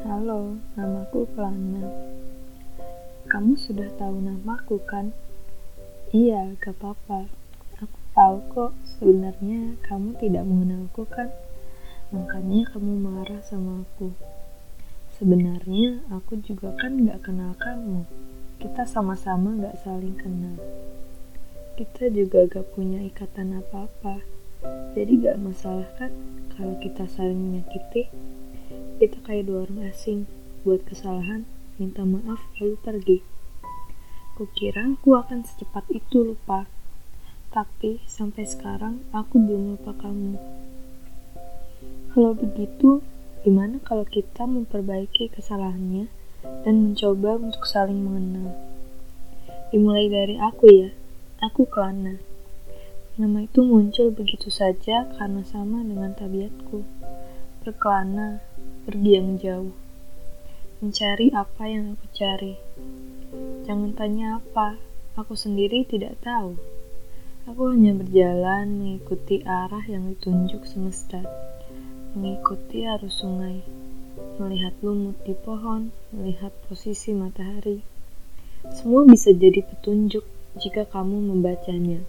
Halo, namaku Kelana. Kamu sudah tahu namaku kan? Iya, gak apa-apa. Aku tahu kok sebenarnya kamu tidak mengenalku kan? Makanya kamu marah sama aku. Sebenarnya aku juga kan gak kenal kamu. Kita sama-sama gak saling kenal. Kita juga gak punya ikatan apa-apa. Jadi gak masalah kan kalau kita saling menyakiti? Kita kayak dua orang asing, buat kesalahan, minta maaf, lalu pergi. Kukira aku akan secepat itu lupa. Tapi sampai sekarang aku belum lupa kamu. Kalau begitu, gimana kalau kita memperbaiki kesalahannya dan mencoba untuk saling mengenal? Dimulai dari aku ya, aku Kelana. Nama itu muncul begitu saja karena sama dengan tabiatku. Berkelana, pergi yang jauh, mencari apa yang aku cari. Jangan tanya apa, aku sendiri tidak tahu. Aku hanya berjalan mengikuti arah yang ditunjuk semesta, mengikuti arus sungai, melihat lumut di pohon, melihat posisi matahari. Semua bisa jadi petunjuk jika kamu membacanya.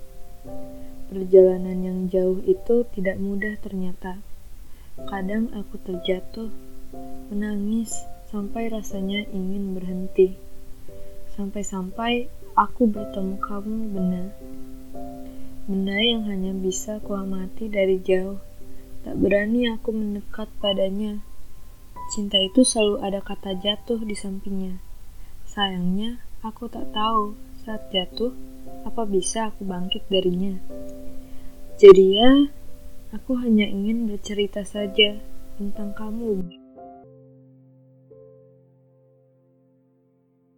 Perjalanan yang jauh itu tidak mudah ternyata. Kadang aku terjatuh, menangis sampai rasanya ingin berhenti. Sampai-sampai aku bertemu kamu benar. Benda yang hanya bisa kuamati dari jauh. Tak berani aku mendekat padanya. Cinta itu selalu ada kata jatuh di sampingnya. Sayangnya, aku tak tahu saat jatuh apa bisa aku bangkit darinya. Jadi ya, Aku hanya ingin bercerita saja tentang kamu.